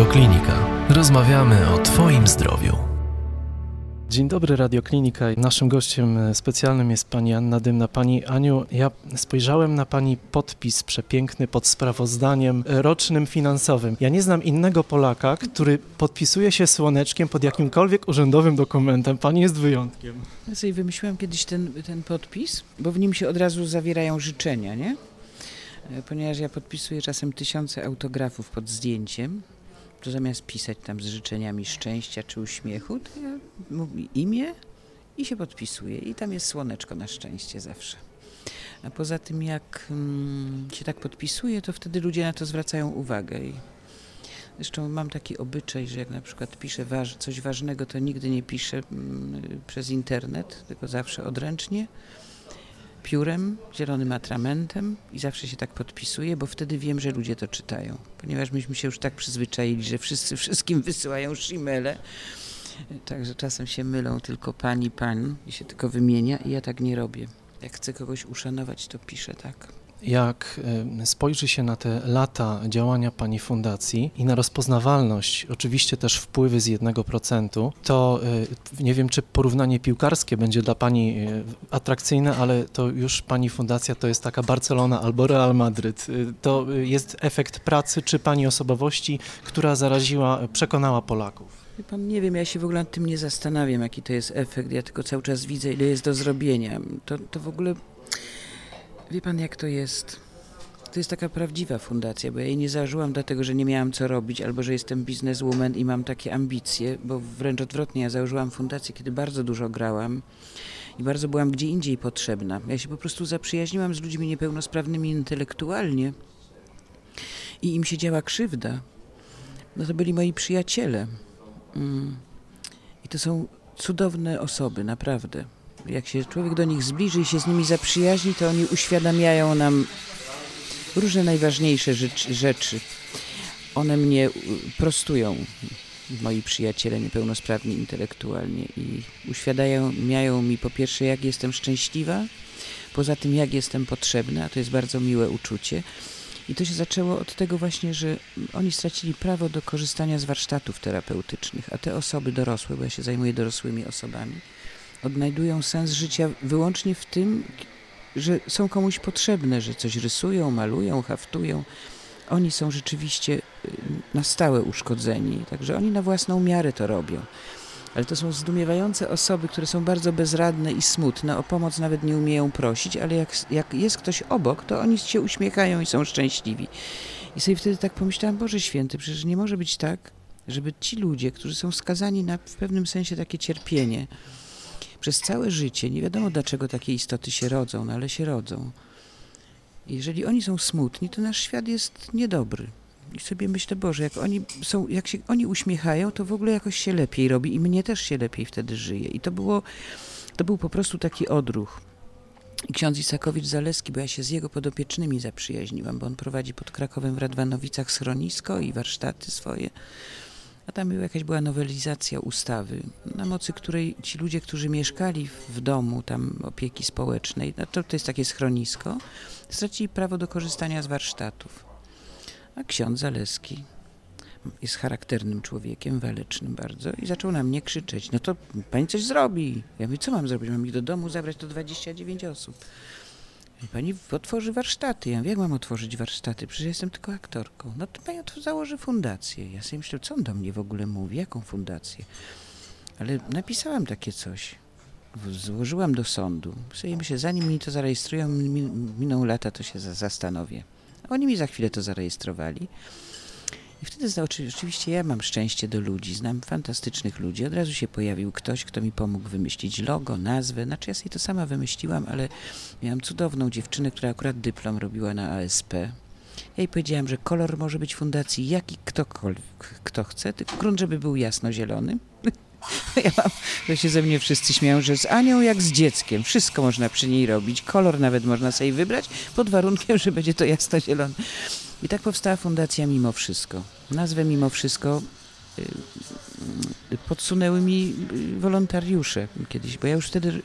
Radioklinika. Rozmawiamy o Twoim zdrowiu. Dzień dobry, Radioklinika. Naszym gościem specjalnym jest pani Anna Dymna. Pani Aniu, ja spojrzałem na pani podpis przepiękny pod sprawozdaniem rocznym finansowym. Ja nie znam innego Polaka, który podpisuje się słoneczkiem pod jakimkolwiek urzędowym dokumentem. Pani jest wyjątkiem. Ja sobie wymyśliłam kiedyś ten, ten podpis, bo w nim się od razu zawierają życzenia, nie? E, Ponieważ ja podpisuję czasem tysiące autografów pod zdjęciem, to zamiast pisać tam z życzeniami szczęścia czy uśmiechu, to ja mówię imię i się podpisuję. I tam jest słoneczko na szczęście zawsze. A poza tym, jak mm, się tak podpisuje, to wtedy ludzie na to zwracają uwagę. I zresztą mam taki obyczaj, że jak na przykład piszę waż, coś ważnego, to nigdy nie piszę mm, przez internet, tylko zawsze odręcznie piórem, zielonym atramentem i zawsze się tak podpisuję, bo wtedy wiem, że ludzie to czytają. Ponieważ myśmy się już tak przyzwyczaili, że wszyscy wszystkim wysyłają shimele, także czasem się mylą tylko pani, pan i się tylko wymienia i ja tak nie robię. Jak chcę kogoś uszanować, to piszę tak. Jak e, spojrzy się na te lata działania Pani fundacji i na rozpoznawalność, oczywiście też wpływy z 1%, to e, nie wiem, czy porównanie piłkarskie będzie dla Pani e, atrakcyjne, ale to już Pani fundacja to jest taka Barcelona albo Real Madryt. To jest efekt pracy czy Pani osobowości, która zaraziła, przekonała Polaków. Pan, nie wiem, ja się w ogóle nad tym nie zastanawiam, jaki to jest efekt. Ja tylko cały czas widzę, ile jest do zrobienia. To, to w ogóle Wie pan, jak to jest? To jest taka prawdziwa fundacja, bo ja jej nie założyłam dlatego, że nie miałam co robić, albo że jestem bizneswoman i mam takie ambicje, bo wręcz odwrotnie, ja założyłam fundację, kiedy bardzo dużo grałam i bardzo byłam gdzie indziej potrzebna. Ja się po prostu zaprzyjaźniłam z ludźmi niepełnosprawnymi intelektualnie i im się działa krzywda. No to byli moi przyjaciele. Mm. I to są cudowne osoby, naprawdę jak się człowiek do nich zbliży i się z nimi zaprzyjaźni, to oni uświadamiają nam różne najważniejsze rzeczy. One mnie prostują, moi przyjaciele niepełnosprawni intelektualnie i uświadamiają mi po pierwsze, jak jestem szczęśliwa, poza tym, jak jestem potrzebna, a to jest bardzo miłe uczucie. I to się zaczęło od tego właśnie, że oni stracili prawo do korzystania z warsztatów terapeutycznych, a te osoby dorosłe, bo ja się zajmuję dorosłymi osobami, odnajdują sens życia wyłącznie w tym, że są komuś potrzebne, że coś rysują, malują, haftują. Oni są rzeczywiście y, na stałe uszkodzeni, także oni na własną miarę to robią. Ale to są zdumiewające osoby, które są bardzo bezradne i smutne, o pomoc nawet nie umieją prosić, ale jak, jak jest ktoś obok, to oni się uśmiechają i są szczęśliwi. I sobie wtedy tak pomyślałam, Boże Święty, przecież nie może być tak, żeby ci ludzie, którzy są skazani na w pewnym sensie takie cierpienie, przez całe życie, nie wiadomo dlaczego takie istoty się rodzą, no ale się rodzą. Jeżeli oni są smutni, to nasz świat jest niedobry. I sobie myślę, Boże, jak oni są, jak się oni uśmiechają, to w ogóle jakoś się lepiej robi i mnie też się lepiej wtedy żyje. I to było, to był po prostu taki odruch. I ksiądz Isakowicz-Zaleski, bo ja się z jego podopiecznymi zaprzyjaźniłam, bo on prowadzi pod Krakowem w Radwanowicach schronisko i warsztaty swoje. A tam jakaś była nowelizacja ustawy, na mocy której ci ludzie, którzy mieszkali w domu tam opieki społecznej, no to, to jest takie schronisko, stracili prawo do korzystania z warsztatów. A ksiądz Zaleski jest charakternym człowiekiem, walecznym bardzo i zaczął na mnie krzyczeć, no to pani coś zrobi. Ja mówię, co mam zrobić? Mam ich do domu zabrać, to 29 osób. Pani otworzy warsztaty. Ja mówię, jak mam otworzyć warsztaty? Przecież jestem tylko aktorką. No to pani założy fundację. Ja sobie myślę, co on do mnie w ogóle mówi? Jaką fundację? Ale napisałam takie coś. Złożyłam do sądu. Sobie myślę, zanim mi to zarejestrują, miną lata, to się zastanowię. Oni mi za chwilę to zarejestrowali. I wtedy oczywiście ja mam szczęście do ludzi, znam fantastycznych ludzi. Od razu się pojawił ktoś, kto mi pomógł wymyślić logo, nazwę. Znaczy ja sobie to sama wymyśliłam, ale miałam cudowną dziewczynę, która akurat dyplom robiła na ASP. Ja jej powiedziałam, że kolor może być fundacji jaki ktokolwiek, kto chce, tylko grunt, żeby był jasno-zielony. Ja mam, to się ze mnie wszyscy śmieją, że z Anią jak z dzieckiem. Wszystko można przy niej robić. Kolor nawet można sobie wybrać, pod warunkiem, że będzie to jasno-zielony. I tak powstała fundacja Mimo Wszystko. Nazwę Mimo Wszystko y, y, podsunęły mi y, wolontariusze kiedyś, bo ja już wtedy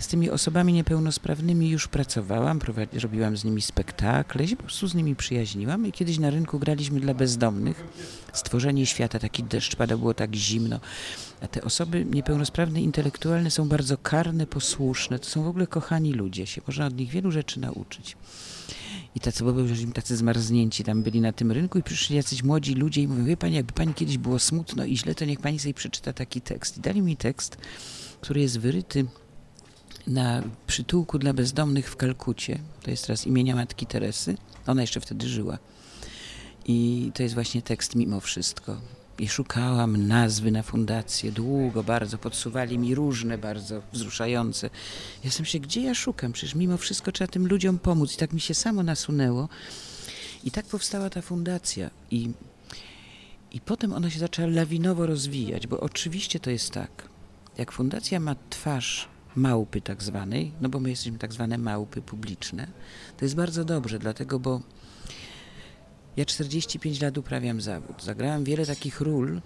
z tymi osobami niepełnosprawnymi już pracowałam, robiłam z nimi spektakle, się po prostu z nimi przyjaźniłam i kiedyś na rynku graliśmy dla bezdomnych Stworzenie świata, taki deszcz pada, było tak zimno. A te osoby niepełnosprawne intelektualne są bardzo karne, posłuszne, to są w ogóle kochani ludzie, się można od nich wielu rzeczy nauczyć. I tacy, bo byli tacy zmarznięci tam byli na tym rynku i przyszli jacyś młodzi ludzie i mówią, wie pani, jakby pani kiedyś było smutno i źle, to niech pani sobie przeczyta taki tekst. I dali mi tekst, który jest wyryty na przytułku dla bezdomnych w Kalkucie. To jest teraz imienia matki Teresy. Ona jeszcze wtedy żyła. I to jest właśnie tekst mimo wszystko. I szukałam nazwy na fundację długo, bardzo. Podsuwali mi różne, bardzo wzruszające. Ja sam się, gdzie ja szukam? Przecież mimo wszystko trzeba tym ludziom pomóc. I tak mi się samo nasunęło. I tak powstała ta fundacja. I, i potem ona się zaczęła lawinowo rozwijać, bo oczywiście to jest tak. Jak fundacja ma twarz małpy tak zwanej, no bo my jesteśmy tak zwane małpy publiczne, to jest bardzo dobrze, dlatego, bo ja 45 lat uprawiam zawód. Zagrałam wiele takich ról,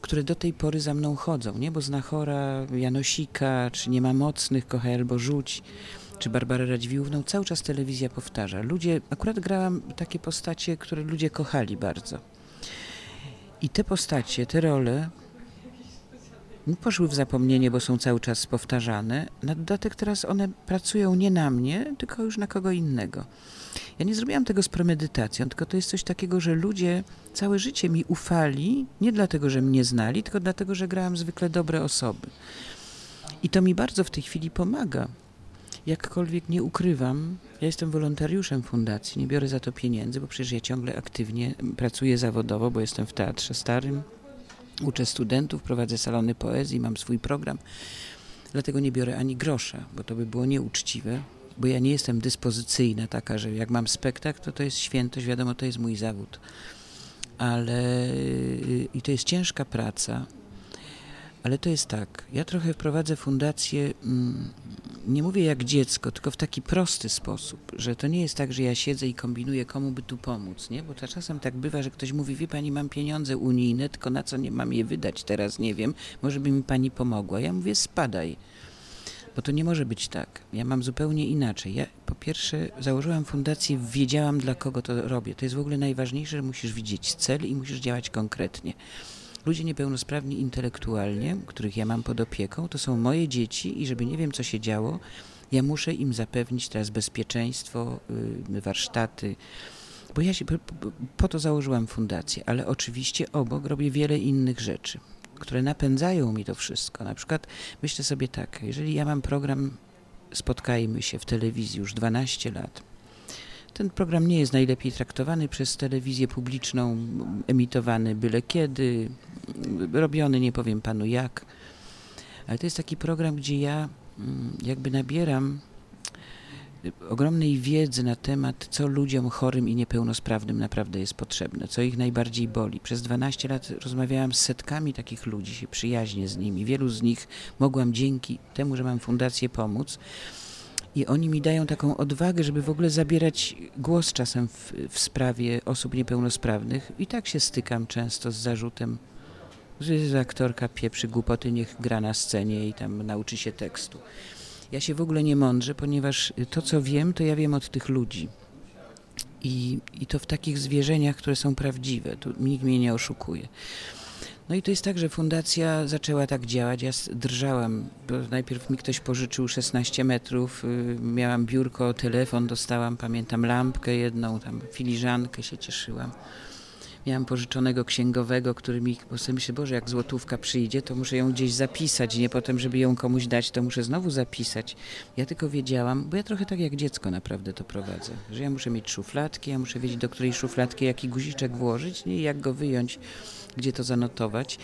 które do tej pory za mną chodzą, nie? Bo Znachora, Janosika, czy Nie ma mocnych, Kochaj albo rzuć, czy Barbarę Radziwiłówną, cały czas telewizja powtarza. Ludzie, akurat grałam takie postacie, które ludzie kochali bardzo. I te postacie, te role poszły w zapomnienie, bo są cały czas powtarzane. Na dodatek teraz one pracują nie na mnie, tylko już na kogo innego. Ja nie zrobiłam tego z premedytacją, tylko to jest coś takiego, że ludzie całe życie mi ufali, nie dlatego, że mnie znali, tylko dlatego, że grałam zwykle dobre osoby. I to mi bardzo w tej chwili pomaga. Jakkolwiek nie ukrywam, ja jestem wolontariuszem fundacji, nie biorę za to pieniędzy, bo przecież ja ciągle aktywnie pracuję zawodowo, bo jestem w teatrze starym, uczę studentów, prowadzę salony poezji, mam swój program. Dlatego nie biorę ani grosza, bo to by było nieuczciwe bo ja nie jestem dyspozycyjna taka, że jak mam spektakl, to to jest świętość, wiadomo, to jest mój zawód. Ale y, i to jest ciężka praca, ale to jest tak, ja trochę prowadzę fundację, mm, nie mówię jak dziecko, tylko w taki prosty sposób, że to nie jest tak, że ja siedzę i kombinuję, komu by tu pomóc, nie? Bo to czasem tak bywa, że ktoś mówi, wie pani, mam pieniądze unijne, tylko na co nie mam je wydać teraz, nie wiem, może by mi pani pomogła. Ja mówię, spadaj bo to nie może być tak. Ja mam zupełnie inaczej. Ja po pierwsze założyłam fundację, wiedziałam dla kogo to robię. To jest w ogóle najważniejsze, że musisz widzieć cel i musisz działać konkretnie. Ludzie niepełnosprawni intelektualnie, których ja mam pod opieką, to są moje dzieci i żeby nie wiem co się działo, ja muszę im zapewnić teraz bezpieczeństwo, yy, warsztaty, bo ja się po to założyłam fundację, ale oczywiście obok robię wiele innych rzeczy które napędzają mi to wszystko. Na przykład myślę sobie tak, jeżeli ja mam program Spotkajmy się w telewizji już 12 lat, ten program nie jest najlepiej traktowany przez telewizję publiczną, emitowany byle kiedy, robiony nie powiem panu jak, ale to jest taki program, gdzie ja mm, jakby nabieram ogromnej wiedzy na temat, co ludziom chorym i niepełnosprawnym naprawdę jest potrzebne, co ich najbardziej boli. Przez 12 lat rozmawiałam z setkami takich ludzi, się przyjaźnie z nimi. Wielu z nich mogłam dzięki temu, że mam fundację pomóc. I oni mi dają taką odwagę, żeby w ogóle zabierać głos czasem w, w sprawie osób niepełnosprawnych. I tak się stykam często z zarzutem, że aktorka pieprzy głupoty, niech gra na scenie i tam nauczy się tekstu. Ja się w ogóle nie mądrzę, ponieważ to, co wiem, to ja wiem od tych ludzi. I, i to w takich zwierzeniach, które są prawdziwe. Tu nikt mnie nie oszukuje. No i to jest tak, że fundacja zaczęła tak działać. Ja drżałam, bo najpierw mi ktoś pożyczył 16 metrów, y, miałam biurko, telefon dostałam, pamiętam lampkę jedną, tam filiżankę się cieszyłam. Miałam pożyczonego księgowego, który mi, sobie myślę, Boże, jak złotówka przyjdzie, to muszę ją gdzieś zapisać, nie potem, żeby ją komuś dać, to muszę znowu zapisać. Ja tylko wiedziałam, bo ja trochę tak jak dziecko naprawdę to prowadzę, że ja muszę mieć szufladki, ja muszę wiedzieć, do której szufladki jaki guziczek włożyć, nie, jak go wyjąć, gdzie to zanotować.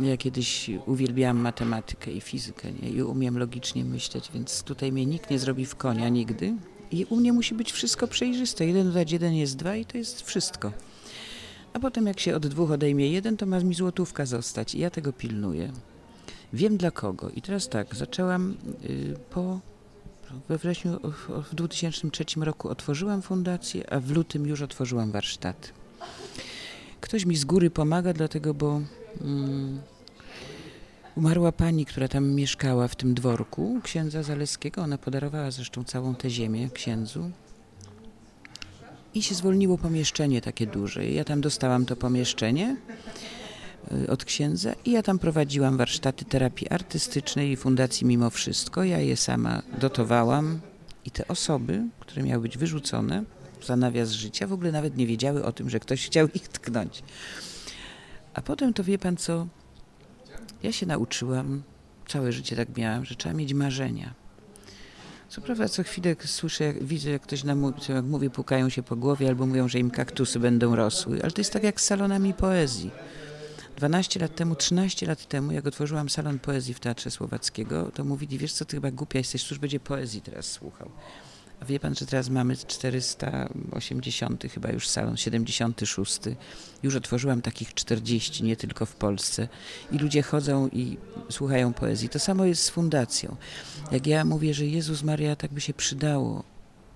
Ja kiedyś uwielbiałam matematykę i fizykę nie? i umiem logicznie myśleć, więc tutaj mnie nikt nie zrobi w konia nigdy. I u mnie musi być wszystko przejrzyste. Jeden dodać jeden jest dwa i to jest wszystko. A potem jak się od dwóch odejmie jeden, to ma mi złotówka zostać i ja tego pilnuję. Wiem dla kogo. I teraz tak, zaczęłam y, po we wrześniu w 2003 roku otworzyłam fundację, a w lutym już otworzyłam warsztat. Ktoś mi z góry pomaga, dlatego bo mm, Umarła pani, która tam mieszkała w tym dworku księdza Zaleskiego. Ona podarowała zresztą całą tę ziemię księdzu. I się zwolniło pomieszczenie takie duże. Ja tam dostałam to pomieszczenie y, od księdza i ja tam prowadziłam warsztaty terapii artystycznej i fundacji mimo wszystko. Ja je sama dotowałam i te osoby, które miały być wyrzucone za nawias życia, w ogóle nawet nie wiedziały o tym, że ktoś chciał ich tknąć. A potem to wie pan co? Ja się nauczyłam, całe życie tak miałam, że trzeba mieć marzenia. Co prawda co chwilę słyszę, jak, widzę jak ktoś nam mówi, jak mówi, pukają się po głowie albo mówią, że im kaktusy będą rosły, ale to jest tak jak z salonami poezji. 12 lat temu, 13 lat temu, jak otworzyłam salon poezji w Teatrze Słowackiego, to mówili, wiesz co, ty chyba głupia jesteś, cóż będzie poezji teraz słuchał. A wie pan, że teraz mamy 480 chyba już salon, 76. Już otworzyłam takich 40, nie tylko w Polsce. I ludzie chodzą i słuchają poezji. To samo jest z fundacją. Jak ja mówię, że Jezus Maria tak by się przydało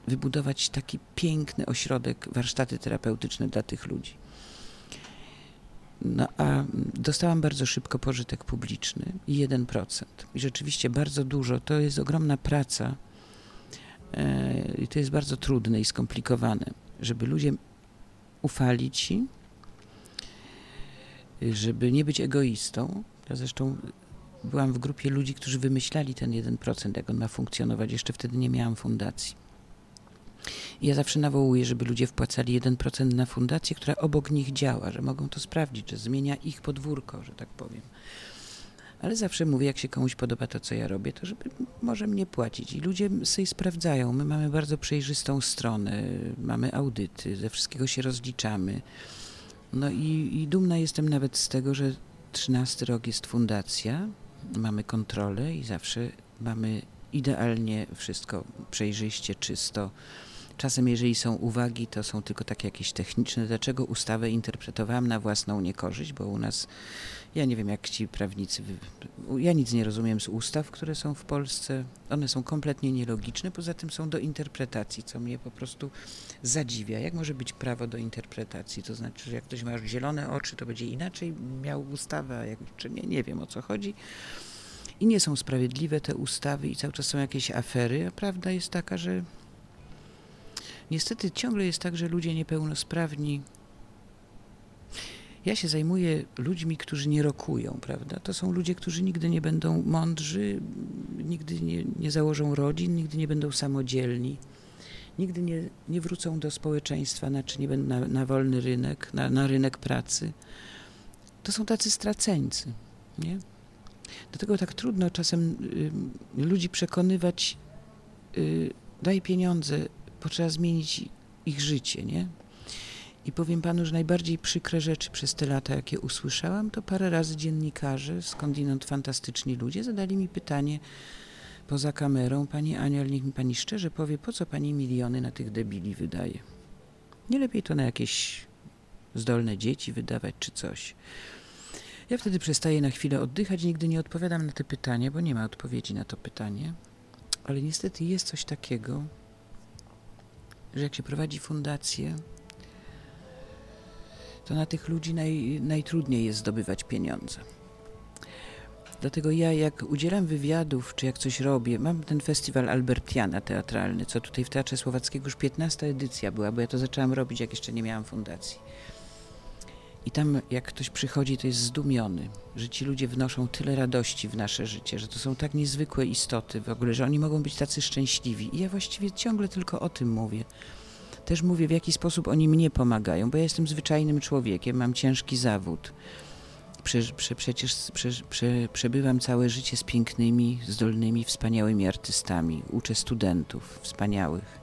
wybudować taki piękny ośrodek, warsztaty terapeutyczne dla tych ludzi. No a dostałam bardzo szybko pożytek publiczny i 1%. I rzeczywiście bardzo dużo, to jest ogromna praca i to jest bardzo trudne i skomplikowane, żeby ludzie ufali ci, żeby nie być egoistą. Ja zresztą byłam w grupie ludzi, którzy wymyślali ten 1%, jak on ma funkcjonować. Jeszcze wtedy nie miałam fundacji. I ja zawsze nawołuję, żeby ludzie wpłacali 1% na fundację, która obok nich działa, że mogą to sprawdzić, że zmienia ich podwórko, że tak powiem. Ale zawsze mówię, jak się komuś podoba to, co ja robię, to żeby może mnie płacić. I ludzie sobie sprawdzają. My mamy bardzo przejrzystą stronę, mamy audyty, ze wszystkiego się rozliczamy. No i, i dumna jestem nawet z tego, że 13 rok jest fundacja, mamy kontrolę i zawsze mamy idealnie wszystko przejrzyście, czysto. Czasem, jeżeli są uwagi, to są tylko takie jakieś techniczne. Dlaczego ustawę interpretowałam na własną niekorzyść? Bo u nas, ja nie wiem jak ci prawnicy, ja nic nie rozumiem z ustaw, które są w Polsce. One są kompletnie nielogiczne, poza tym są do interpretacji, co mnie po prostu zadziwia. Jak może być prawo do interpretacji? To znaczy, że jak ktoś ma zielone oczy, to będzie inaczej miał ustawę, a jak, czy nie, nie wiem o co chodzi. I nie są sprawiedliwe te ustawy i cały czas są jakieś afery, a prawda jest taka, że niestety ciągle jest tak, że ludzie niepełnosprawni. Ja się zajmuję ludźmi, którzy nie rokują, prawda? To są ludzie, którzy nigdy nie będą mądrzy, nigdy nie, nie założą rodzin, nigdy nie będą samodzielni, nigdy nie, nie wrócą do społeczeństwa, znaczy nie będą na, na wolny rynek, na, na rynek pracy. To są tacy straceńcy, nie? Dlatego tak trudno czasem y, ludzi przekonywać, y, daj pieniądze, bo trzeba zmienić ich życie, nie? I powiem panu, że najbardziej przykre rzeczy przez te lata, jakie usłyszałam, to parę razy dziennikarze, skądinąd fantastyczni ludzie, zadali mi pytanie poza kamerą, pani Aniel, niech mi pani szczerze powie, po co pani miliony na tych debili wydaje? Nie lepiej to na jakieś zdolne dzieci wydawać czy coś. Ja wtedy przestaję na chwilę oddychać, nigdy nie odpowiadam na te pytania, bo nie ma odpowiedzi na to pytanie. Ale niestety jest coś takiego, że jak się prowadzi fundację, to na tych ludzi naj, najtrudniej jest zdobywać pieniądze. Dlatego ja, jak udzielam wywiadów, czy jak coś robię, mam ten festiwal Albertiana teatralny, co tutaj w Teatrze Słowackiego już 15 edycja była, bo ja to zaczęłam robić, jak jeszcze nie miałam fundacji. I tam, jak ktoś przychodzi, to jest zdumiony, że ci ludzie wnoszą tyle radości w nasze życie, że to są tak niezwykłe istoty w ogóle, że oni mogą być tacy szczęśliwi. I ja właściwie ciągle tylko o tym mówię. Też mówię, w jaki sposób oni mnie pomagają, bo ja jestem zwyczajnym człowiekiem, mam ciężki zawód. Prze, prze, przecież prze, przebywam całe życie z pięknymi, zdolnymi, wspaniałymi artystami. Uczę studentów wspaniałych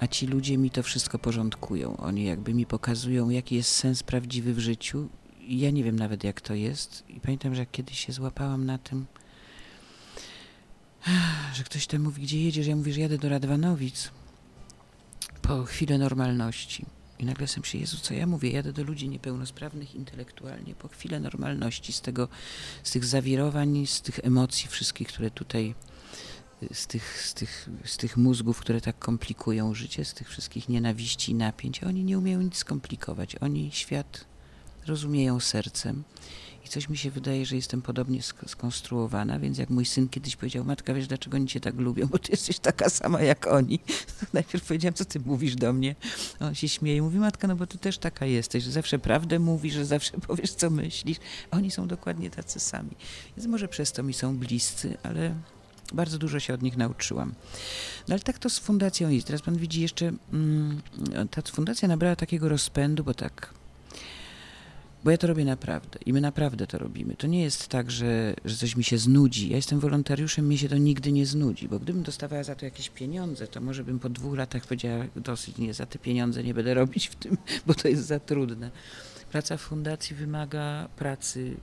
a ci ludzie mi to wszystko porządkują. Oni jakby mi pokazują, jaki jest sens prawdziwy w życiu. I ja nie wiem nawet, jak to jest. I pamiętam, że kiedyś się złapałam na tym, że ktoś tam mówi, gdzie jedziesz? Ja mówię, że jadę do Radwanowic po chwilę normalności. I nagle sam się, Jezu, co ja mówię? Jadę do ludzi niepełnosprawnych intelektualnie po chwilę normalności z tego, z tych zawirowań, z tych emocji wszystkich, które tutaj z tych, z, tych, z tych mózgów, które tak komplikują życie, z tych wszystkich nienawiści i napięć. Oni nie umieją nic skomplikować. Oni świat rozumieją sercem. I coś mi się wydaje, że jestem podobnie sk- skonstruowana, więc jak mój syn kiedyś powiedział, matka, wiesz, dlaczego oni cię tak lubią, bo ty jesteś taka sama jak oni. Najpierw powiedziałam, co ty mówisz do mnie? On się śmieje, mówi, matka, no bo ty też taka jesteś, że zawsze prawdę mówisz, że zawsze powiesz, co myślisz. Oni są dokładnie tacy sami. Więc może przez to mi są bliscy, ale bardzo dużo się od nich nauczyłam. No ale tak to z fundacją jest. Teraz pan widzi jeszcze, mm, ta fundacja nabrała takiego rozpędu, bo tak, bo ja to robię naprawdę i my naprawdę to robimy. To nie jest tak, że, że coś mi się znudzi. Ja jestem wolontariuszem, mnie się to nigdy nie znudzi, bo gdybym dostawała za to jakieś pieniądze, to może bym po dwóch latach powiedziała, dosyć nie, za te pieniądze nie będę robić w tym, bo to jest za trudne. Praca w fundacji wymaga pracy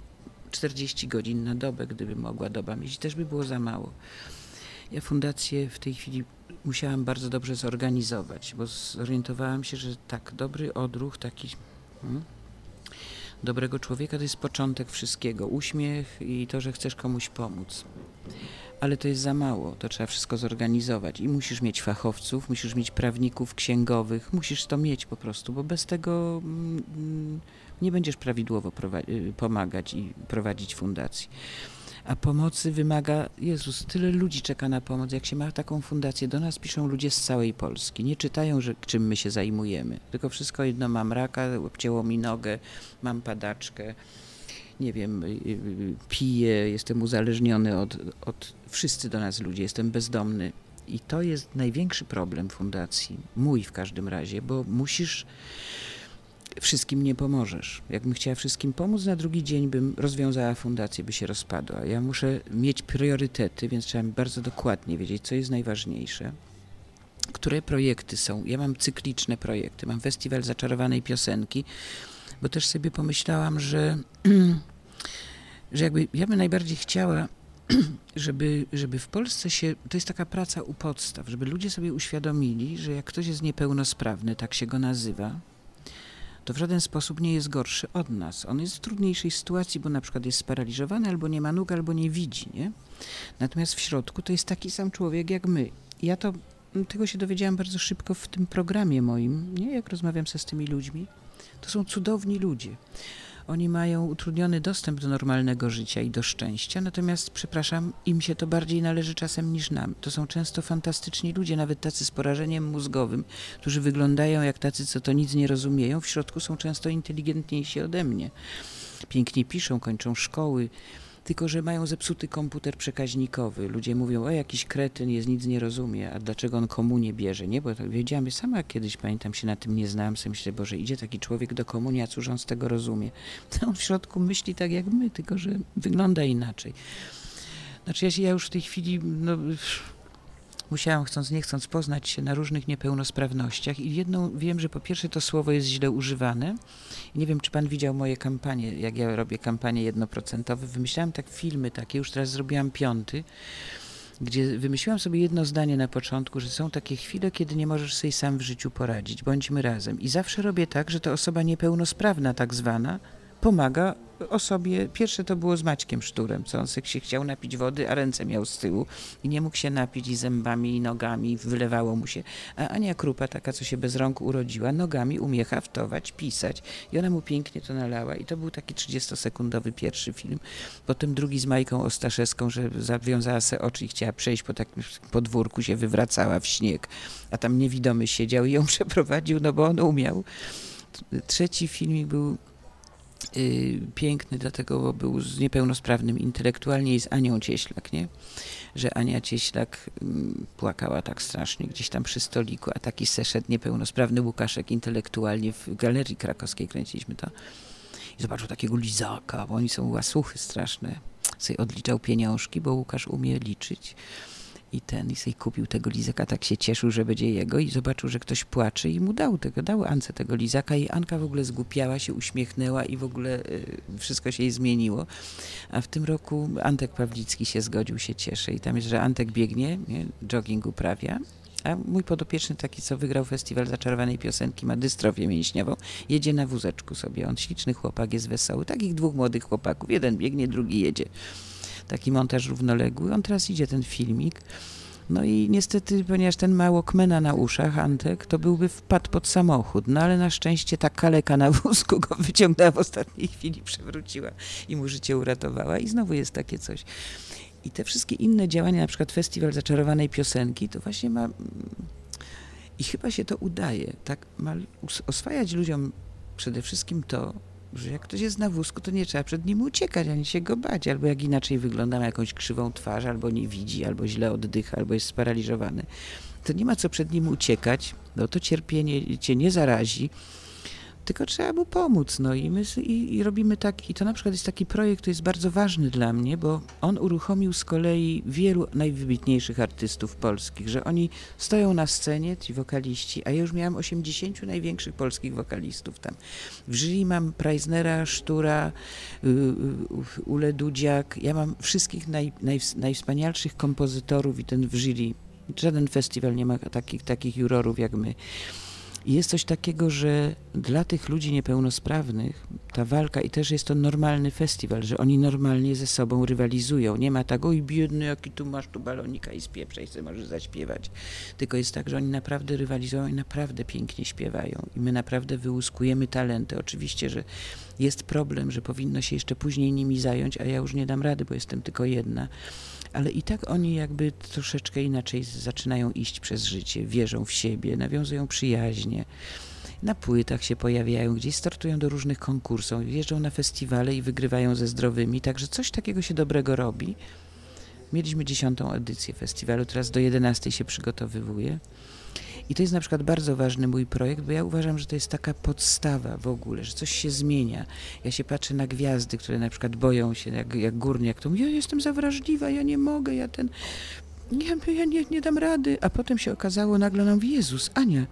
40 godzin na dobę, gdyby mogła doba mieć, też by było za mało. Ja fundację w tej chwili musiałam bardzo dobrze zorganizować, bo zorientowałam się, że tak, dobry odruch, taki hmm, dobrego człowieka to jest początek wszystkiego. Uśmiech i to, że chcesz komuś pomóc. Ale to jest za mało, to trzeba wszystko zorganizować i musisz mieć fachowców, musisz mieć prawników, księgowych, musisz to mieć po prostu, bo bez tego mm, nie będziesz prawidłowo y, pomagać i prowadzić fundacji. A pomocy wymaga, Jezus, tyle ludzi czeka na pomoc. Jak się ma taką fundację, do nas piszą ludzie z całej Polski. Nie czytają, że, czym my się zajmujemy. Tylko wszystko jedno, mam raka, obcięło mi nogę, mam padaczkę, nie wiem, y, y, piję, jestem uzależniony od, od... Wszyscy do nas ludzie, jestem bezdomny. I to jest największy problem fundacji, mój w każdym razie, bo musisz wszystkim nie pomożesz. Jakbym chciała wszystkim pomóc, na drugi dzień bym rozwiązała fundację, by się rozpadła. Ja muszę mieć priorytety, więc trzeba bardzo dokładnie wiedzieć, co jest najważniejsze. Które projekty są? Ja mam cykliczne projekty. Mam festiwal zaczarowanej piosenki, bo też sobie pomyślałam, że, że jakby ja bym najbardziej chciała, żeby, żeby w Polsce się, to jest taka praca u podstaw, żeby ludzie sobie uświadomili, że jak ktoś jest niepełnosprawny, tak się go nazywa, to w żaden sposób nie jest gorszy od nas. On jest w trudniejszej sytuacji, bo na przykład jest sparaliżowany, albo nie ma nóg, albo nie widzi, nie? Natomiast w środku to jest taki sam człowiek jak my. Ja to, tego się dowiedziałam bardzo szybko w tym programie moim, nie? Jak rozmawiam ze z tymi ludźmi. To są cudowni ludzie. Oni mają utrudniony dostęp do normalnego życia i do szczęścia, natomiast, przepraszam, im się to bardziej należy czasem niż nam. To są często fantastyczni ludzie, nawet tacy z porażeniem mózgowym, którzy wyglądają jak tacy, co to nic nie rozumieją. W środku są często inteligentniejsi ode mnie. Pięknie piszą, kończą szkoły tylko że mają zepsuty komputer przekaźnikowy. Ludzie mówią, o jakiś kretyn jest, nic nie rozumie, a dlaczego on komunię bierze, nie? Bo tak wiedziałam, sama kiedyś, pamiętam, się na tym nie znałam, sobie myślę, Boże, idzie taki człowiek do komunii, a cóż on z tego rozumie? To on w środku myśli tak jak my, tylko że wygląda inaczej. Znaczy ja, ja już w tej chwili, no, musiałam chcąc nie chcąc poznać się na różnych niepełnosprawnościach i jedną wiem, że po pierwsze to słowo jest źle używane. Nie wiem, czy pan widział moje kampanie, jak ja robię kampanie jednoprocentowe. Wymyślałam tak filmy takie, już teraz zrobiłam piąty, gdzie wymyśliłam sobie jedno zdanie na początku, że są takie chwile, kiedy nie możesz sobie sam w życiu poradzić, bądźmy razem. I zawsze robię tak, że to osoba niepełnosprawna tak zwana pomaga osobie, pierwsze to było z Maćkiem Szturem, co on się chciał napić wody, a ręce miał z tyłu i nie mógł się napić i zębami i nogami, wylewało mu się. A Ania Krupa, taka co się bez rąk urodziła, nogami umie haftować, pisać i ona mu pięknie to nalała i to był taki 30-sekundowy pierwszy film. Potem drugi z Majką Ostaszewską, że zawiązała se oczy i chciała przejść po takim podwórku, się wywracała w śnieg, a tam niewidomy siedział i ją przeprowadził, no bo on umiał. Trzeci filmik był piękny, dlatego bo był z niepełnosprawnym intelektualnie i z Anią Cieślak, nie? Że Ania Cieślak mm, płakała tak strasznie gdzieś tam przy stoliku, a taki seszedł niepełnosprawny Łukaszek intelektualnie w Galerii Krakowskiej kręciliśmy to. I zobaczył takiego lizaka, bo oni są łasuchy straszne. Sobie odliczał pieniążki, bo Łukasz umie liczyć i ten, i sobie kupił tego lizaka, tak się cieszył, że będzie jego i zobaczył, że ktoś płacze i mu dał tego, dał Ance tego lizaka i Anka w ogóle zgłupiała się, uśmiechnęła i w ogóle y, wszystko się jej zmieniło. A w tym roku Antek Pawlicki się zgodził, się cieszy i tam jest, że Antek biegnie, nie, jogging uprawia, a mój podopieczny, taki co wygrał festiwal zaczarowanej piosenki, ma dystrofię mięśniową, jedzie na wózeczku sobie. On śliczny chłopak, jest wesoły. Takich dwóch młodych chłopaków. Jeden biegnie, drugi jedzie taki montaż równoległy. On teraz idzie ten filmik. No i niestety, ponieważ ten mało kmena na uszach, Antek, to byłby wpadł pod samochód. No ale na szczęście ta kaleka na wózku go wyciągnęła w ostatniej chwili, przewróciła i mu życie uratowała. I znowu jest takie coś. I te wszystkie inne działania, na przykład Festiwal Zaczarowanej Piosenki, to właśnie ma... I chyba się to udaje, tak ma oswajać ludziom przede wszystkim to, że jak ktoś jest na wózku, to nie trzeba przed nim uciekać, ani się go bać, albo jak inaczej wygląda, ma jakąś krzywą twarz, albo nie widzi, albo źle oddycha, albo jest sparaliżowany. To nie ma co przed nim uciekać, no to cierpienie cię nie zarazi, tylko trzeba mu pomóc. No i my i, i, robimy tak, i to na przykład jest taki projekt, który jest bardzo ważny dla mnie, bo on uruchomił z kolei wielu najwybitniejszych artystów polskich, że oni stoją na scenie, ci wokaliści, a ja już miałam 80 największych polskich wokalistów tam. W jury mam Preisnera, Sztura, y, y, Ule Dudziak, ja mam wszystkich naj, naj, najwspanialszych kompozytorów i ten w jury. Żaden festiwal nie ma takich, takich jurorów jak my. I jest coś takiego, że dla tych ludzi niepełnosprawnych ta walka, i też jest to normalny festiwal, że oni normalnie ze sobą rywalizują. Nie ma tak, oj biedny, jaki tu masz tu balonika i spieprzaj, sobie możesz zaśpiewać. Tylko jest tak, że oni naprawdę rywalizują i naprawdę pięknie śpiewają. I my naprawdę wyłuskujemy talenty. Oczywiście, że jest problem, że powinno się jeszcze później nimi zająć, a ja już nie dam rady, bo jestem tylko jedna ale i tak oni jakby troszeczkę inaczej zaczynają iść przez życie, wierzą w siebie, nawiązują przyjaźnie. Na płytach się pojawiają, gdzieś startują do różnych konkursów, jeżdżą na festiwale i wygrywają ze zdrowymi, także coś takiego się dobrego robi. Mieliśmy dziesiątą edycję festiwalu, teraz do jedenastej się przygotowywuje. I to jest na przykład bardzo ważny mój projekt, bo ja uważam, że to jest taka podstawa w ogóle, że coś się zmienia. Ja się patrzę na gwiazdy, które na przykład boją się, jak, jak górniak, to ja jestem za wrażliwa, ja nie mogę, ja ten, ja, ja nie, nie dam rady. A potem się okazało nagle nam, Jezus, Ania,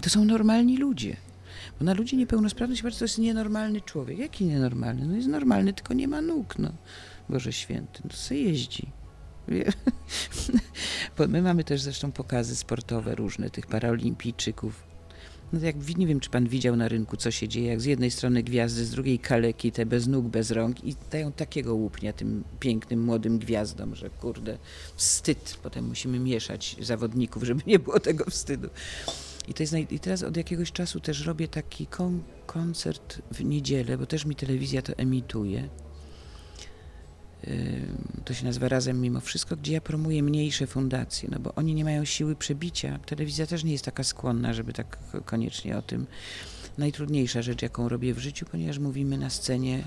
to są normalni ludzie. Bo na ludzi niepełnosprawnych się to jest nienormalny człowiek. Jaki nienormalny? No jest normalny, tylko nie ma nóg, no. Boże święty, no co jeździ. My mamy też zresztą pokazy sportowe różne tych paraolimpijczyków. No jak nie wiem, czy pan widział na rynku, co się dzieje, jak z jednej strony gwiazdy, z drugiej kaleki, te bez nóg, bez rąk i dają takiego łupnia tym pięknym, młodym gwiazdom, że kurde, wstyd. Potem musimy mieszać zawodników, żeby nie było tego wstydu. I, to jest, I teraz od jakiegoś czasu też robię taki kon koncert w niedzielę, bo też mi telewizja to emituje to się nazywa Razem Mimo Wszystko, gdzie ja promuję mniejsze fundacje, no bo oni nie mają siły przebicia. Telewizja też nie jest taka skłonna, żeby tak koniecznie o tym. Najtrudniejsza rzecz, jaką robię w życiu, ponieważ mówimy na scenie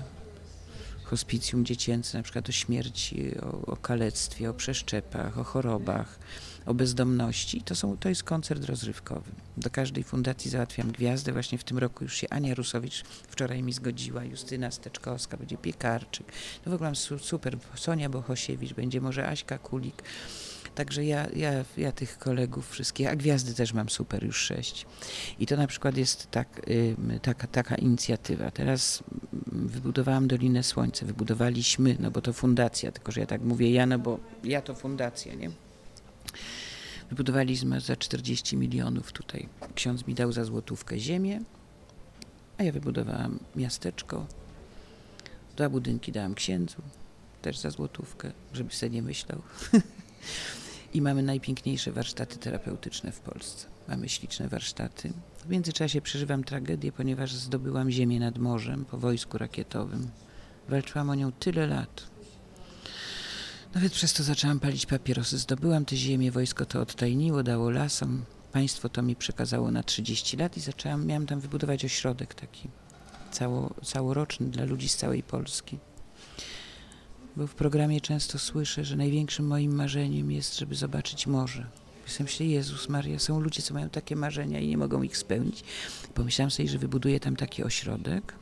hospicjum dziecięce, na przykład o śmierci, o, o kalectwie, o przeszczepach, o chorobach, o bezdomności. To, są, to jest koncert rozrywkowy. Do każdej fundacji załatwiam gwiazdę. Właśnie w tym roku już się Ania Rusowicz wczoraj mi zgodziła, Justyna Steczkowska, będzie Piekarczyk. No w ogóle mam super, Sonia Bohosiewicz, będzie może Aśka Kulik. Także ja, ja, ja tych kolegów wszystkich, a gwiazdy też mam super, już sześć. I to na przykład jest tak, y, taka, taka inicjatywa. Teraz wybudowałam Dolinę Słońce, wybudowaliśmy, no bo to fundacja, tylko że ja tak mówię ja, no bo ja to fundacja, nie? Wybudowaliśmy za 40 milionów tutaj. Ksiądz mi dał za złotówkę ziemię, a ja wybudowałam miasteczko. Dwa budynki dałam księdzu, też za złotówkę, żeby sobie nie myślał. I mamy najpiękniejsze warsztaty terapeutyczne w Polsce. Mamy śliczne warsztaty. W międzyczasie przeżywam tragedię, ponieważ zdobyłam ziemię nad morzem po wojsku rakietowym. Walczyłam o nią tyle lat. Nawet przez to zaczęłam palić papierosy. Zdobyłam tę ziemię, wojsko to odtajniło, dało lasom. Państwo to mi przekazało na 30 lat i zaczęłam, miałam tam wybudować ośrodek taki cało, całoroczny dla ludzi z całej Polski. Bo w programie często słyszę, że największym moim marzeniem jest, żeby zobaczyć morze. Myślę sobie, Jezus Maria, są ludzie, co mają takie marzenia i nie mogą ich spełnić. Pomyślałam sobie, że wybuduję tam taki ośrodek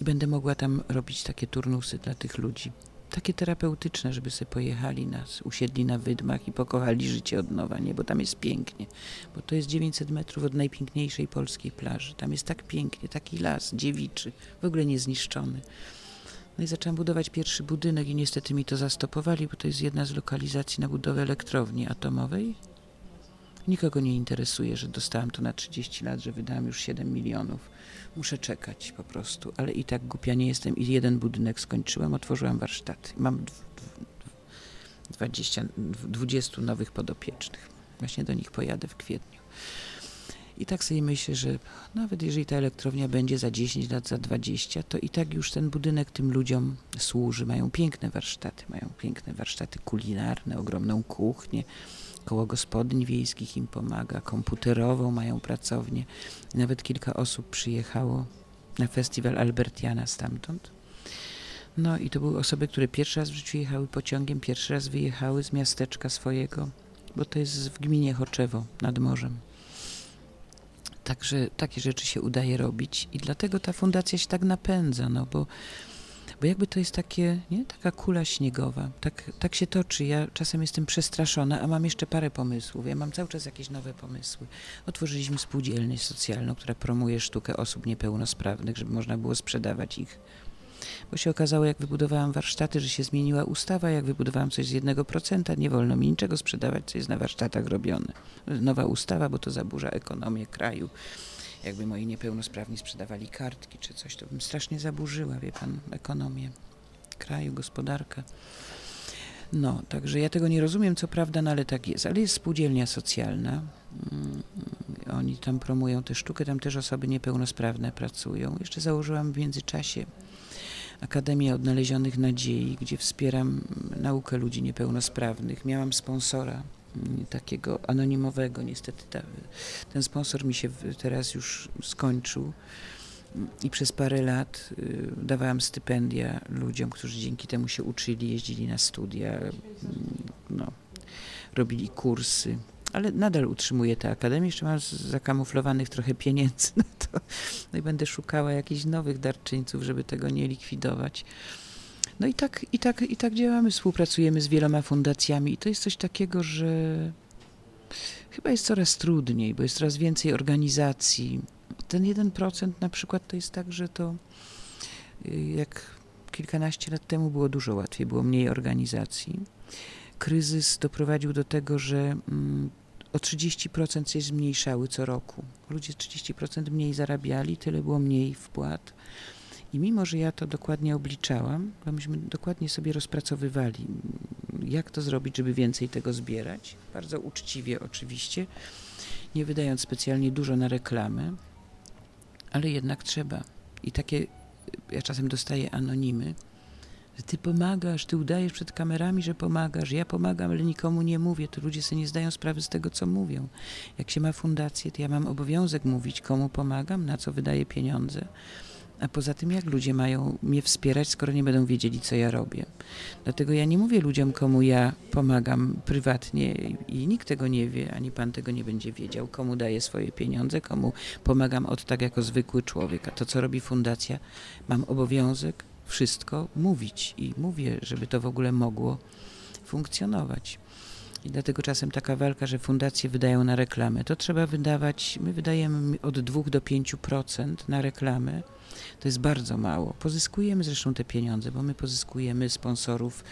i będę mogła tam robić takie turnusy dla tych ludzi takie terapeutyczne, żeby sobie pojechali nas, usiedli na wydmach i pokochali życie od nowa, nie? Bo tam jest pięknie. Bo to jest 900 metrów od najpiękniejszej polskiej plaży. Tam jest tak pięknie, taki las dziewiczy, w ogóle niezniszczony. No i zaczęłam budować pierwszy budynek i niestety mi to zastopowali, bo to jest jedna z lokalizacji na budowę elektrowni atomowej. Nikogo nie interesuje, że dostałam to na 30 lat, że wydałam już 7 milionów muszę czekać po prostu, ale i tak głupia nie jestem i jeden budynek skończyłam, otworzyłam warsztaty. Mam 20, 20 nowych podopiecznych. Właśnie do nich pojadę w kwietniu. I tak sobie myślę, że nawet jeżeli ta elektrownia będzie za 10 lat, za 20, to i tak już ten budynek tym ludziom służy. Mają piękne warsztaty, mają piękne warsztaty kulinarne, ogromną kuchnię, koło gospodyń wiejskich im pomaga, komputerową mają pracownię. Nawet kilka osób przyjechało na festiwal Albertiana stamtąd. No i to były osoby, które pierwszy raz w życiu jechały pociągiem, pierwszy raz wyjechały z miasteczka swojego, bo to jest w gminie Choczewo nad morzem. Także takie rzeczy się udaje robić i dlatego ta fundacja się tak napędza, no bo, bo jakby to jest takie, nie, taka kula śniegowa, tak, tak się toczy. Ja czasem jestem przestraszona, a mam jeszcze parę pomysłów. Ja mam cały czas jakieś nowe pomysły. Otworzyliśmy spółdzielnię socjalną, która promuje sztukę osób niepełnosprawnych, żeby można było sprzedawać ich bo się okazało, jak wybudowałam warsztaty, że się zmieniła ustawa, jak wybudowałam coś z jednego procenta, nie wolno mi niczego sprzedawać, co jest na warsztatach robione. Nowa ustawa, bo to zaburza ekonomię kraju. Jakby moi niepełnosprawni sprzedawali kartki czy coś, to bym strasznie zaburzyła, wie pan, ekonomię kraju, gospodarkę. No, także ja tego nie rozumiem, co prawda, no ale tak jest. Ale jest spółdzielnia socjalna. Mm, oni tam promują tę sztukę, tam też osoby niepełnosprawne pracują. Jeszcze założyłam w międzyczasie Akademię Odnalezionych Nadziei, gdzie wspieram naukę ludzi niepełnosprawnych. Miałam sponsora takiego anonimowego. Niestety ta, ten sponsor mi się teraz już skończył i przez parę lat y, dawałam stypendia ludziom, którzy dzięki temu się uczyli, jeździli na studia, mm, no, robili kursy ale nadal utrzymuję tę akademię, jeszcze mam zakamuflowanych trochę pieniędzy na to. No i będę szukała jakichś nowych darczyńców, żeby tego nie likwidować. No i tak, i tak, i tak działamy, współpracujemy z wieloma fundacjami i to jest coś takiego, że chyba jest coraz trudniej, bo jest coraz więcej organizacji. Ten 1% na przykład to jest tak, że to y, jak kilkanaście lat temu było dużo łatwiej, było mniej organizacji. Kryzys doprowadził do tego, że mm, o 30% się zmniejszały co roku. Ludzie 30% mniej zarabiali, tyle było mniej wpłat. I mimo, że ja to dokładnie obliczałam, bo myśmy dokładnie sobie rozpracowywali, jak to zrobić, żeby więcej tego zbierać, bardzo uczciwie oczywiście, nie wydając specjalnie dużo na reklamę, ale jednak trzeba. I takie, ja czasem dostaję anonimy, ty pomagasz, ty udajesz przed kamerami, że pomagasz. Ja pomagam, ale nikomu nie mówię. To ludzie sobie nie zdają sprawy z tego, co mówią. Jak się ma fundację, to ja mam obowiązek mówić, komu pomagam, na co wydaję pieniądze. A poza tym, jak ludzie mają mnie wspierać, skoro nie będą wiedzieli, co ja robię. Dlatego ja nie mówię ludziom, komu ja pomagam prywatnie i nikt tego nie wie, ani pan tego nie będzie wiedział, komu daję swoje pieniądze, komu pomagam od tak jako zwykły człowiek. A to, co robi fundacja, mam obowiązek wszystko mówić i mówię, żeby to w ogóle mogło funkcjonować. I dlatego czasem taka walka, że fundacje wydają na reklamę, to trzeba wydawać, my wydajemy od 2 do 5% na reklamę. To jest bardzo mało. Pozyskujemy zresztą te pieniądze, bo my pozyskujemy sponsorów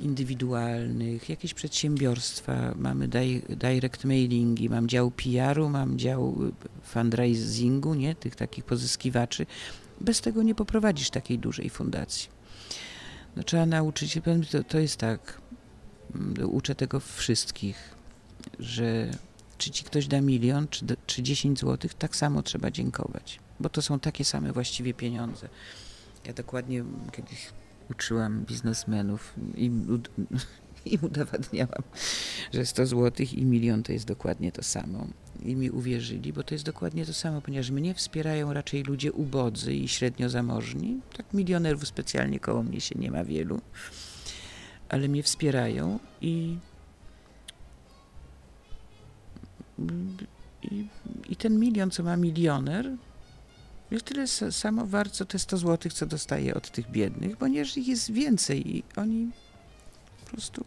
indywidualnych, jakieś przedsiębiorstwa, mamy direct mailingi, mam dział PR-u, mam dział fundraisingu, nie, tych takich pozyskiwaczy, bez tego nie poprowadzisz takiej dużej fundacji. No, trzeba nauczyć się, to, to jest tak, uczę tego wszystkich, że czy ci ktoś da milion, czy, czy 10 złotych, tak samo trzeba dziękować, bo to są takie same właściwie pieniądze. Ja dokładnie kiedyś uczyłam biznesmenów i, i udowadniałam, że 100 złotych i milion to jest dokładnie to samo i mi uwierzyli, bo to jest dokładnie to samo, ponieważ mnie wspierają raczej ludzie ubodzy i średnio zamożni. Tak milionerów specjalnie koło mnie się nie ma wielu, ale mnie wspierają i, i, i ten milion, co ma milioner, jest tyle samo wart, co te 100 złotych, co dostaje od tych biednych, ponieważ ich jest więcej i oni po prostu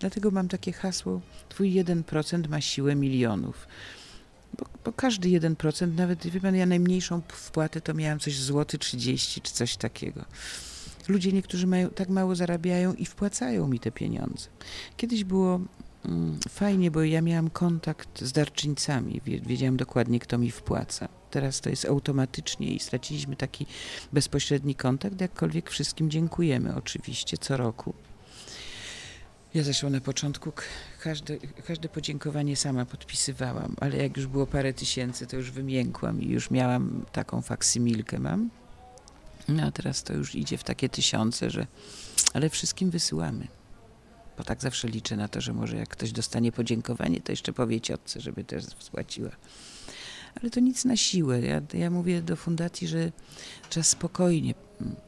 Dlatego mam takie hasło, twój 1% ma siłę milionów. Bo, bo każdy 1%, nawet wie pan, ja najmniejszą wpłatę to miałam coś złoty 30 czy coś takiego. Ludzie niektórzy mają, tak mało zarabiają i wpłacają mi te pieniądze. Kiedyś było mm, fajnie, bo ja miałam kontakt z darczyńcami, wiedziałam dokładnie, kto mi wpłaca. Teraz to jest automatycznie i straciliśmy taki bezpośredni kontakt, jakkolwiek wszystkim dziękujemy oczywiście co roku. Ja zresztą na początku każde, każde podziękowanie sama podpisywałam, ale jak już było parę tysięcy, to już wymiękłam i już miałam taką faksymilkę mam. No a teraz to już idzie w takie tysiące, że... Ale wszystkim wysyłamy. Bo tak zawsze liczę na to, że może jak ktoś dostanie podziękowanie, to jeszcze powie ciotce, żeby też spłaciła. Ale to nic na siłę. Ja, ja mówię do fundacji, że trzeba spokojnie,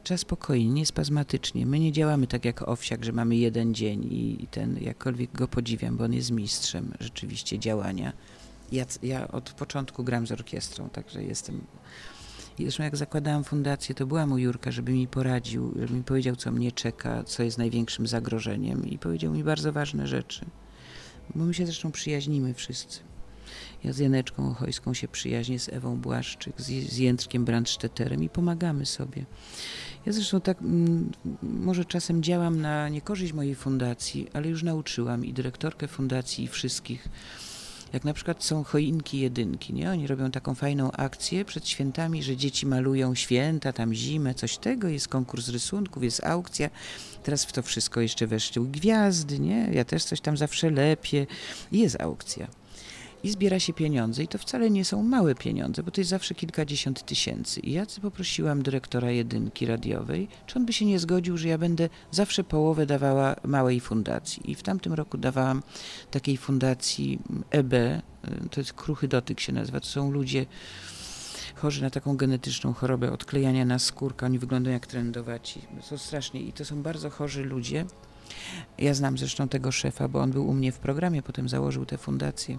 trzeba spokojnie, nie spazmatycznie. My nie działamy tak jak Owsiak, że mamy jeden dzień i, i ten, jakkolwiek go podziwiam, bo on jest mistrzem rzeczywiście działania. Ja, ja od początku gram z orkiestrą, także jestem... Zresztą jak zakładałam fundację, to była mu Jurka, żeby mi poradził, żeby mi powiedział, co mnie czeka, co jest największym zagrożeniem i powiedział mi bardzo ważne rzeczy. Bo my się zresztą przyjaźnimy wszyscy. Ja z Janeczką Ochojską się przyjaźnię, z Ewą Błaszczyk, z, z Jędrkiem i pomagamy sobie. Ja zresztą tak mm, może czasem działam na niekorzyść mojej fundacji, ale już nauczyłam i dyrektorkę fundacji i wszystkich, jak na przykład są choinki jedynki, nie? Oni robią taką fajną akcję przed świętami, że dzieci malują święta, tam zimę, coś tego, jest konkurs rysunków, jest aukcja. Teraz w to wszystko jeszcze weszły gwiazdy, nie? Ja też coś tam zawsze lepię. Jest aukcja. I zbiera się pieniądze i to wcale nie są małe pieniądze, bo to jest zawsze kilkadziesiąt tysięcy. I ja poprosiłam dyrektora jedynki radiowej, czy on by się nie zgodził, że ja będę zawsze połowę dawała małej fundacji. I w tamtym roku dawałam takiej fundacji EB, to jest kruchy dotyk się nazywa, to są ludzie chorzy na taką genetyczną chorobę odklejania na skórka, oni wyglądają jak trendowaci. To strasznie i to są bardzo chorzy ludzie. Ja znam zresztą tego szefa, bo on był u mnie w programie, potem założył tę fundację.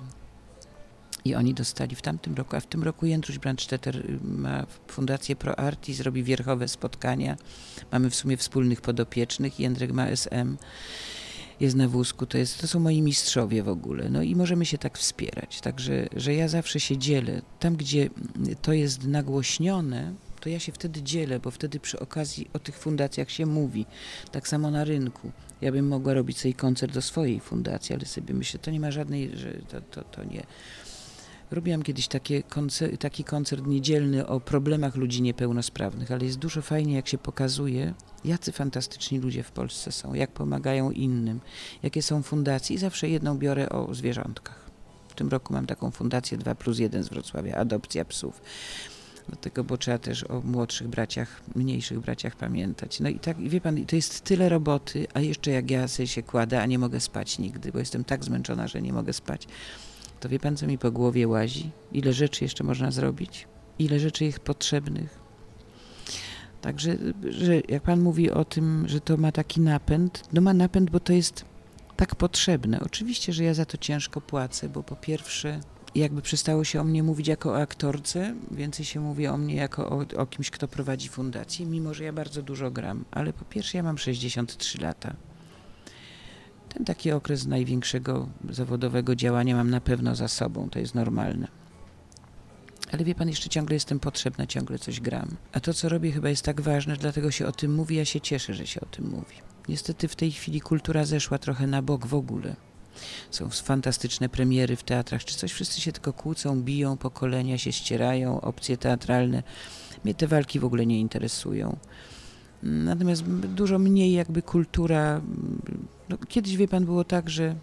I oni dostali w tamtym roku, a w tym roku Jędruś Brandstetter ma fundację ProArtis, robi wierchowe spotkania. Mamy w sumie wspólnych podopiecznych. Jędrek ma SM, jest na wózku. To, jest, to są moi mistrzowie w ogóle. No i możemy się tak wspierać. Także, że ja zawsze się dzielę. Tam, gdzie to jest nagłośnione, to ja się wtedy dzielę, bo wtedy przy okazji o tych fundacjach się mówi. Tak samo na rynku. Ja bym mogła robić sobie koncert do swojej fundacji, ale sobie myślę, to nie ma żadnej, że to, to, to nie Robiłam kiedyś koncer taki koncert niedzielny o problemach ludzi niepełnosprawnych, ale jest dużo fajnie, jak się pokazuje, jacy fantastyczni ludzie w Polsce są, jak pomagają innym, jakie są fundacje i zawsze jedną biorę o zwierzątkach. W tym roku mam taką fundację 2 plus 1 z Wrocławia, adopcja psów. Dlatego, bo trzeba też o młodszych braciach, mniejszych braciach pamiętać. No i tak, wie pan, to jest tyle roboty, a jeszcze jak ja się kładę, a nie mogę spać nigdy, bo jestem tak zmęczona, że nie mogę spać to wie pan, co mi po głowie łazi? Ile rzeczy jeszcze można zrobić? Ile rzeczy jest potrzebnych? Także, że jak pan mówi o tym, że to ma taki napęd, no ma napęd, bo to jest tak potrzebne. Oczywiście, że ja za to ciężko płacę, bo po pierwsze, jakby przestało się o mnie mówić jako o aktorce, więcej się mówi o mnie jako o, o kimś, kto prowadzi fundację, mimo że ja bardzo dużo gram. Ale po pierwsze, ja mam 63 lata. Ten taki okres największego zawodowego działania mam na pewno za sobą, to jest normalne. Ale wie pan, jeszcze ciągle jestem potrzebna, ciągle coś gram. A to, co robię, chyba jest tak ważne, dlatego się o tym mówi, ja się cieszę, że się o tym mówi. Niestety w tej chwili kultura zeszła trochę na bok w ogóle. Są fantastyczne premiery w teatrach, czy coś, wszyscy się tylko kłócą, biją, pokolenia się ścierają, opcje teatralne. Mnie te walki w ogóle nie interesują. Natomiast dużo mniej jakby kultura. No, kiedyś wie pan było tak, że,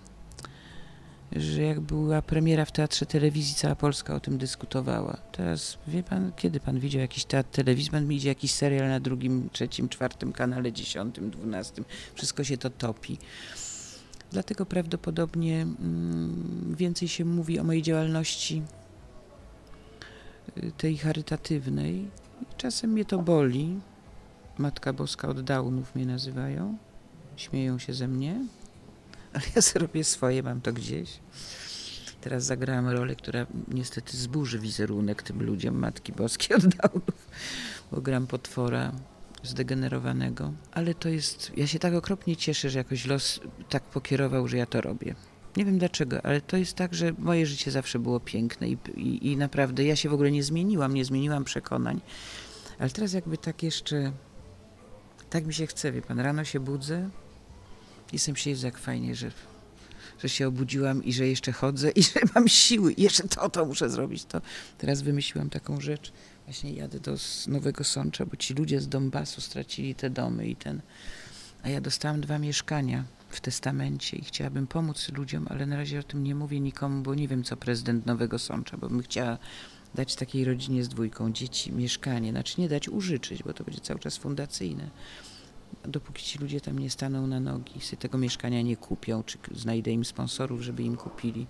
że jak była premiera w teatrze telewizji, cała Polska o tym dyskutowała. Teraz wie pan, kiedy pan widział jakiś teatr telewizji, pan idzie jakiś serial na drugim, trzecim, czwartym kanale, dziesiątym, dwunastym. Wszystko się to topi. Dlatego prawdopodobnie mm, więcej się mówi o mojej działalności y, tej charytatywnej. Czasem mnie to boli, Matka Boska od Daunów mnie nazywają. Śmieją się ze mnie, ale ja zrobię swoje, mam to gdzieś. Teraz zagrałam rolę, która niestety zburzy wizerunek tym ludziom Matki Boskiej od Daunów, bo gram potwora zdegenerowanego. Ale to jest, ja się tak okropnie cieszę, że jakoś los tak pokierował, że ja to robię. Nie wiem dlaczego, ale to jest tak, że moje życie zawsze było piękne i, i, i naprawdę ja się w ogóle nie zmieniłam, nie zmieniłam przekonań. Ale teraz jakby tak jeszcze tak mi się chce, wie pan, rano się budzę, jestem się jak fajnie, że, że się obudziłam i że jeszcze chodzę i że mam siły i jeszcze to, to muszę zrobić, to. Teraz wymyśliłam taką rzecz, właśnie jadę do Nowego Sącza, bo ci ludzie z Donbasu stracili te domy i ten, a ja dostałam dwa mieszkania w testamencie i chciałabym pomóc ludziom, ale na razie o tym nie mówię nikomu, bo nie wiem, co prezydent Nowego Sącza, bo bym chciała dać takiej rodzinie z dwójką dzieci mieszkanie, znaczy nie dać użyczyć, bo to będzie cały czas fundacyjne. Dopóki ci ludzie tam nie staną na nogi, sobie tego mieszkania nie kupią, czy znajdę im sponsorów, żeby im kupili.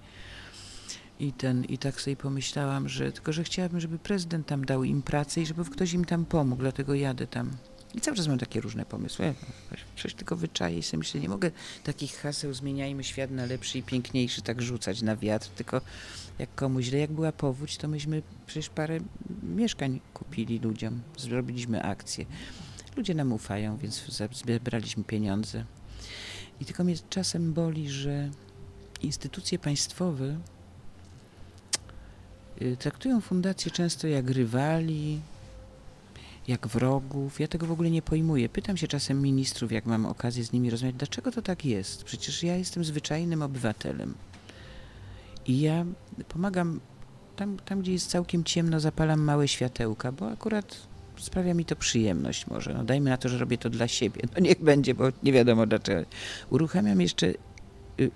I, ten, I tak sobie pomyślałam, że tylko, że chciałabym, żeby prezydent tam dał im pracę i żeby ktoś im tam pomógł, dlatego jadę tam. I cały czas mam takie różne pomysły. Przecież tylko wyczaję i sobie myślę, nie mogę takich haseł zmieniajmy świat na lepszy i piękniejszy tak rzucać na wiatr, tylko jak komuś źle, jak była powódź, to myśmy przecież parę mieszkań kupili ludziom, zrobiliśmy akcję. Ludzie nam ufają, więc zebraliśmy pieniądze. I tylko mnie czasem boli, że instytucje państwowe y, traktują fundacje często jak rywali, jak wrogów. Ja tego w ogóle nie pojmuję. Pytam się czasem ministrów, jak mam okazję z nimi rozmawiać, dlaczego to tak jest? Przecież ja jestem zwyczajnym obywatelem. I ja pomagam tam, tam gdzie jest całkiem ciemno, zapalam małe światełka, bo akurat sprawia mi to przyjemność może. No dajmy na to, że robię to dla siebie. No niech będzie, bo nie wiadomo dlaczego. Uruchamiam jeszcze y, y,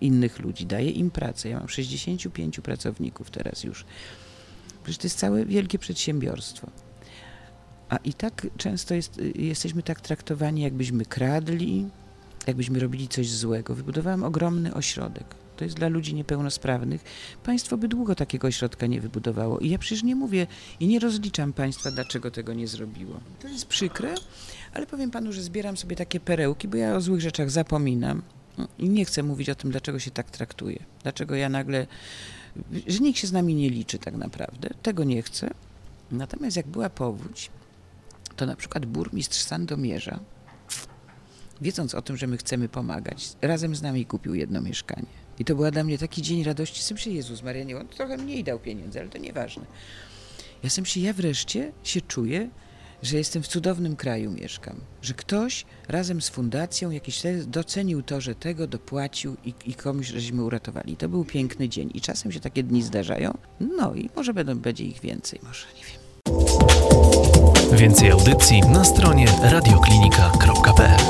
innych ludzi, daję im pracę. Ja mam 65 pracowników teraz już. Przecież to jest całe wielkie przedsiębiorstwo. A i tak często jest, y, jesteśmy tak traktowani, jakbyśmy kradli, jakbyśmy robili coś złego. Wybudowałam ogromny ośrodek. To jest dla ludzi niepełnosprawnych. Państwo by długo takiego ośrodka nie wybudowało. I ja przecież nie mówię i nie rozliczam państwa, dlaczego tego nie zrobiło. To jest przykre, ale powiem panu, że zbieram sobie takie perełki, bo ja o złych rzeczach zapominam. I nie chcę mówić o tym, dlaczego się tak traktuje. Dlaczego ja nagle, że nikt się z nami nie liczy tak naprawdę. Tego nie chcę. Natomiast jak była powódź, to na przykład burmistrz Sandomierza, wiedząc o tym, że my chcemy pomagać, razem z nami kupił jedno mieszkanie. I to była dla mnie taki dzień radości. Sam się Jezus Maria, nie, on trochę mniej dał pieniędzy, ale to nieważne. Ja sam się, ja wreszcie się czuję, że jestem w cudownym kraju mieszkam. Że ktoś razem z fundacją jakiś docenił to, że tego dopłacił i, i komuś żeśmy uratowali. To był piękny dzień i czasem się takie dni zdarzają. No i może będą, będzie ich więcej, może, nie wiem. Więcej audycji na stronie radioklinika.pl